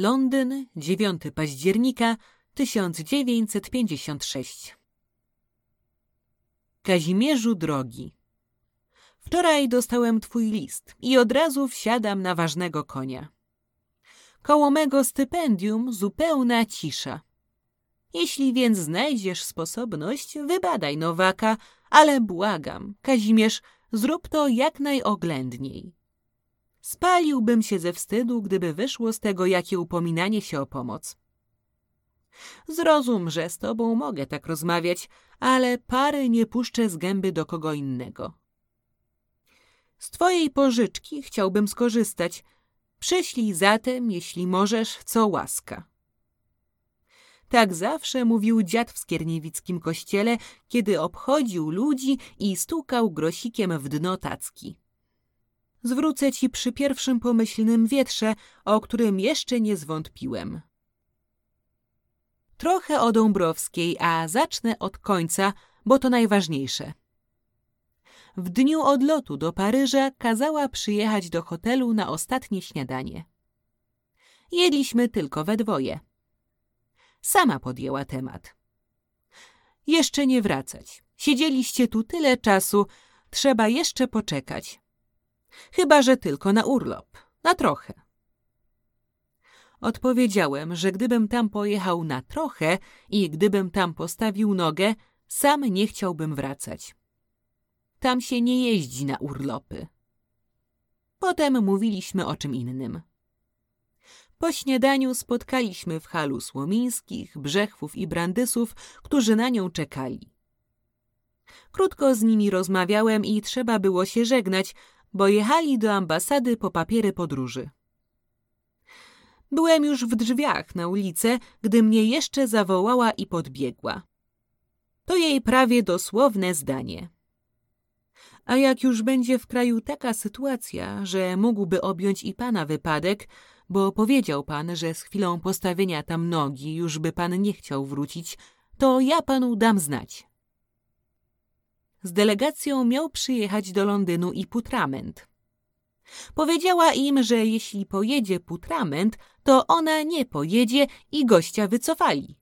Londyn, 9 października 1956 Kazimierzu drogi Wczoraj dostałem twój list i od razu wsiadam na ważnego konia. Koło mego stypendium zupełna cisza. Jeśli więc znajdziesz sposobność, wybadaj nowaka, ale błagam, Kazimierz, zrób to jak najoględniej. Spaliłbym się ze wstydu, gdyby wyszło z tego jakie upominanie się o pomoc. Zrozum, że z tobą mogę tak rozmawiać, ale pary nie puszczę z gęby do kogo innego. Z twojej pożyczki chciałbym skorzystać. Przyślij zatem, jeśli możesz, co łaska. Tak zawsze mówił dziad w skierniewickim kościele, kiedy obchodził ludzi i stukał grosikiem w dno tacki. Zwrócę ci przy pierwszym pomyślnym wietrze, o którym jeszcze nie zwątpiłem. Trochę o Dąbrowskiej, a zacznę od końca, bo to najważniejsze. W dniu odlotu do Paryża kazała przyjechać do hotelu na ostatnie śniadanie. Jedliśmy tylko we dwoje. Sama podjęła temat. Jeszcze nie wracać. Siedzieliście tu tyle czasu, trzeba jeszcze poczekać. Chyba, że tylko na urlop. Na trochę. Odpowiedziałem, że gdybym tam pojechał na trochę i gdybym tam postawił nogę, sam nie chciałbym wracać. Tam się nie jeździ na urlopy. Potem mówiliśmy o czym innym. Po śniadaniu spotkaliśmy w halu Słomińskich, Brzechwów i Brandysów, którzy na nią czekali. Krótko z nimi rozmawiałem i trzeba było się żegnać, bo jechali do ambasady po papiery podróży. Byłem już w drzwiach na ulicę, gdy mnie jeszcze zawołała i podbiegła. To jej prawie dosłowne zdanie. A jak już będzie w kraju taka sytuacja, że mógłby objąć i pana wypadek, bo powiedział pan, że z chwilą postawienia tam nogi już by pan nie chciał wrócić, to ja panu dam znać. Z delegacją miał przyjechać do Londynu i Putrament. Powiedziała im, że jeśli pojedzie Putrament, to ona nie pojedzie i gościa wycofali.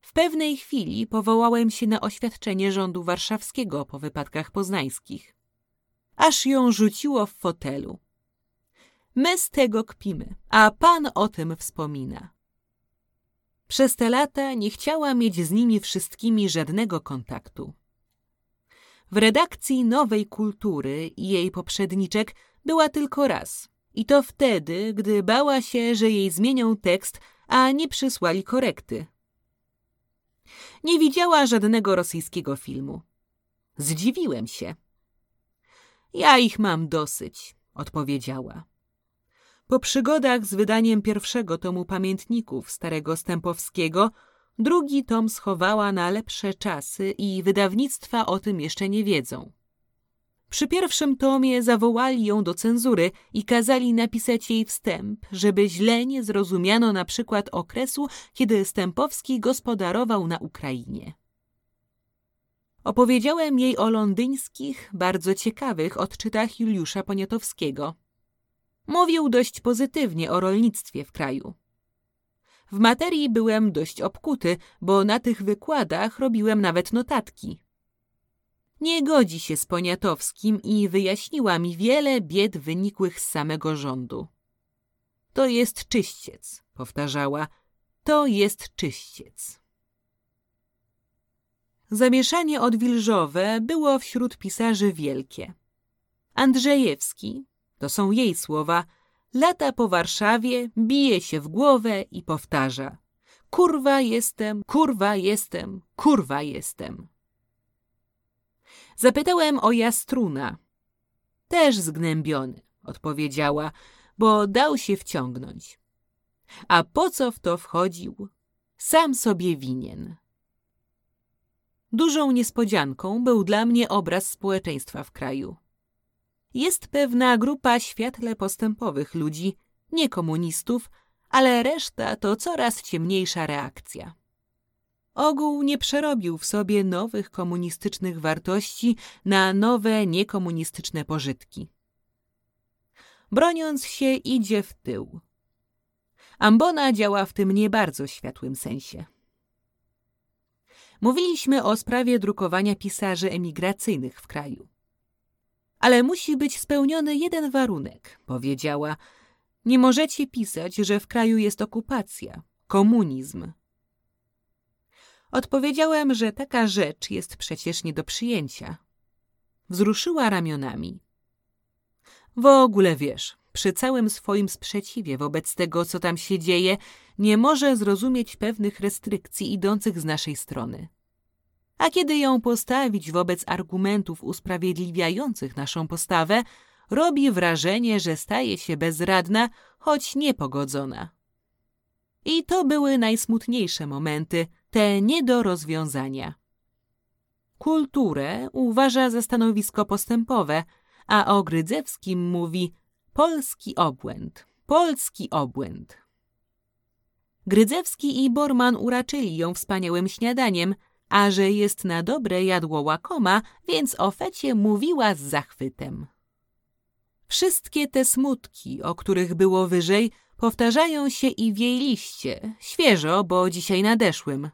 W pewnej chwili powołałem się na oświadczenie rządu warszawskiego po wypadkach poznańskich. Aż ją rzuciło w fotelu. My z tego kpimy, a pan o tym wspomina. Przez te lata nie chciała mieć z nimi wszystkimi żadnego kontaktu. W redakcji Nowej Kultury i jej poprzedniczek była tylko raz. I to wtedy, gdy bała się, że jej zmienią tekst, a nie przysłali korekty. Nie widziała żadnego rosyjskiego filmu. Zdziwiłem się. Ja ich mam dosyć, odpowiedziała. Po przygodach z wydaniem pierwszego tomu pamiętników starego Stępowskiego Drugi tom schowała na lepsze czasy i wydawnictwa o tym jeszcze nie wiedzą. Przy pierwszym tomie zawołali ją do cenzury i kazali napisać jej wstęp, żeby źle nie zrozumiano na przykład okresu, kiedy Stępowski gospodarował na Ukrainie. Opowiedziałem jej o londyńskich, bardzo ciekawych odczytach Juliusza Poniatowskiego. Mówił dość pozytywnie o rolnictwie w kraju. W materii byłem dość obkuty, bo na tych wykładach robiłem nawet notatki. nie godzi się z Poniatowskim i wyjaśniła mi wiele bied wynikłych z samego rządu. To jest czyściec, powtarzała. To jest czyściec. Zamieszanie odwilżowe było wśród pisarzy wielkie. Andrzejewski, to są jej słowa, lata po Warszawie, bije się w głowę i powtarza Kurwa jestem, kurwa jestem, kurwa jestem. Zapytałem o Jastruna. Też zgnębiony, odpowiedziała, bo dał się wciągnąć. A po co w to wchodził? Sam sobie winien. Dużą niespodzianką był dla mnie obraz społeczeństwa w kraju. Jest pewna grupa świetle postępowych ludzi, nie komunistów, ale reszta to coraz ciemniejsza reakcja. Ogół nie przerobił w sobie nowych komunistycznych wartości na nowe niekomunistyczne pożytki. Broniąc się, idzie w tył. Ambona działa w tym nie bardzo światłym sensie. Mówiliśmy o sprawie drukowania pisarzy emigracyjnych w kraju. Ale musi być spełniony jeden warunek, powiedziała. Nie możecie pisać, że w kraju jest okupacja, komunizm. Odpowiedziałem, że taka rzecz jest przecież nie do przyjęcia. Wzruszyła ramionami. W ogóle wiesz, przy całym swoim sprzeciwie wobec tego, co tam się dzieje, nie może zrozumieć pewnych restrykcji idących z naszej strony. A kiedy ją postawić wobec argumentów usprawiedliwiających naszą postawę, robi wrażenie, że staje się bezradna, choć niepogodzona. I to były najsmutniejsze momenty, te nie do rozwiązania. Kulturę uważa za stanowisko postępowe, a o Grydzewskim mówi polski obłęd, polski obłęd. Grydzewski i Borman uraczyli ją wspaniałym śniadaniem, a że jest na dobre jadło łakoma, więc o fecie mówiła z zachwytem. Wszystkie te smutki, o których było wyżej, powtarzają się i w jej liście, świeżo, bo dzisiaj nadeszłym.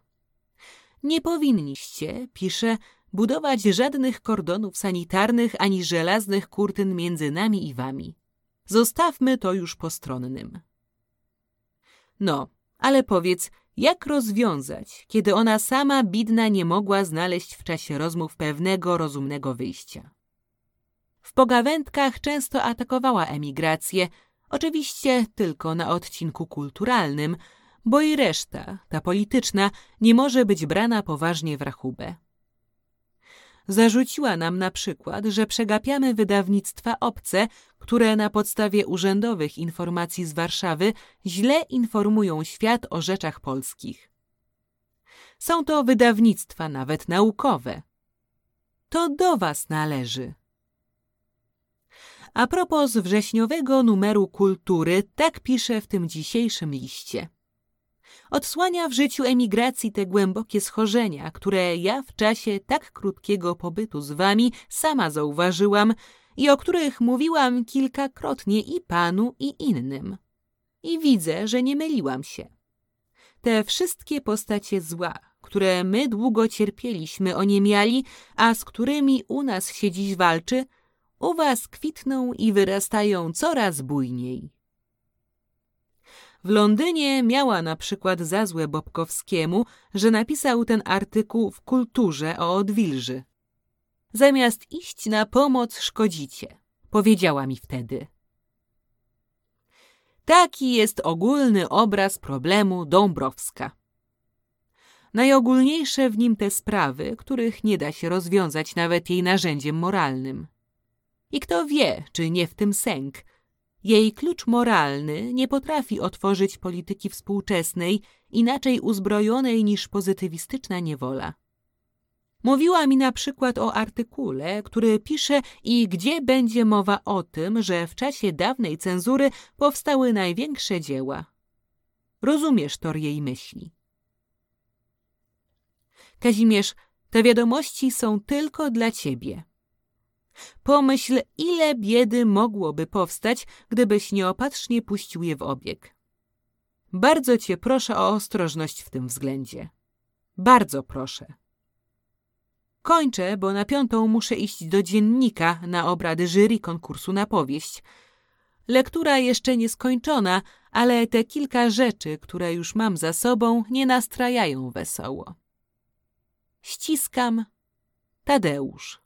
Nie powinniście, pisze, budować żadnych kordonów sanitarnych ani żelaznych kurtyn między nami i wami. Zostawmy to już postronnym. No, ale powiedz, jak rozwiązać, kiedy ona sama bidna nie mogła znaleźć w czasie rozmów pewnego rozumnego wyjścia? W pogawędkach często atakowała emigrację, oczywiście tylko na odcinku kulturalnym, bo i reszta, ta polityczna, nie może być brana poważnie w rachubę. Zarzuciła nam na przykład, że przegapiamy wydawnictwa obce, które na podstawie urzędowych informacji z Warszawy źle informują świat o rzeczach polskich. Są to wydawnictwa nawet naukowe. To do was należy. A propos wrześniowego numeru kultury, tak pisze w tym dzisiejszym liście. Odsłania w życiu emigracji te głębokie schorzenia, które ja w czasie tak krótkiego pobytu z wami sama zauważyłam i o których mówiłam kilkakrotnie i panu, i innym. I widzę, że nie myliłam się. Te wszystkie postacie zła, które my długo cierpieliśmy, oniemiali, a z którymi u nas się dziś walczy, u was kwitną i wyrastają coraz bujniej. W Londynie miała na przykład za złe Bobkowskiemu, że napisał ten artykuł w kulturze o odwilży. Zamiast iść na pomoc, szkodzicie, powiedziała mi wtedy. Taki jest ogólny obraz problemu Dąbrowska. Najogólniejsze w nim te sprawy, których nie da się rozwiązać nawet jej narzędziem moralnym. I kto wie, czy nie w tym sęk. Jej klucz moralny nie potrafi otworzyć polityki współczesnej, inaczej uzbrojonej niż pozytywistyczna niewola. Mówiła mi na przykład o artykule, który pisze i gdzie będzie mowa o tym, że w czasie dawnej cenzury powstały największe dzieła. Rozumiesz tor jej myśli. Kazimierz, te wiadomości są tylko dla ciebie. Pomyśl, ile biedy mogłoby powstać, gdybyś nieopatrznie puścił je w obieg. Bardzo cię proszę o ostrożność w tym względzie. Bardzo proszę. Kończę, bo na piątą muszę iść do dziennika na obrady jury konkursu na powieść. Lektura jeszcze nie skończona, ale te kilka rzeczy, które już mam za sobą, nie nastrajają wesoło. Ściskam. Tadeusz.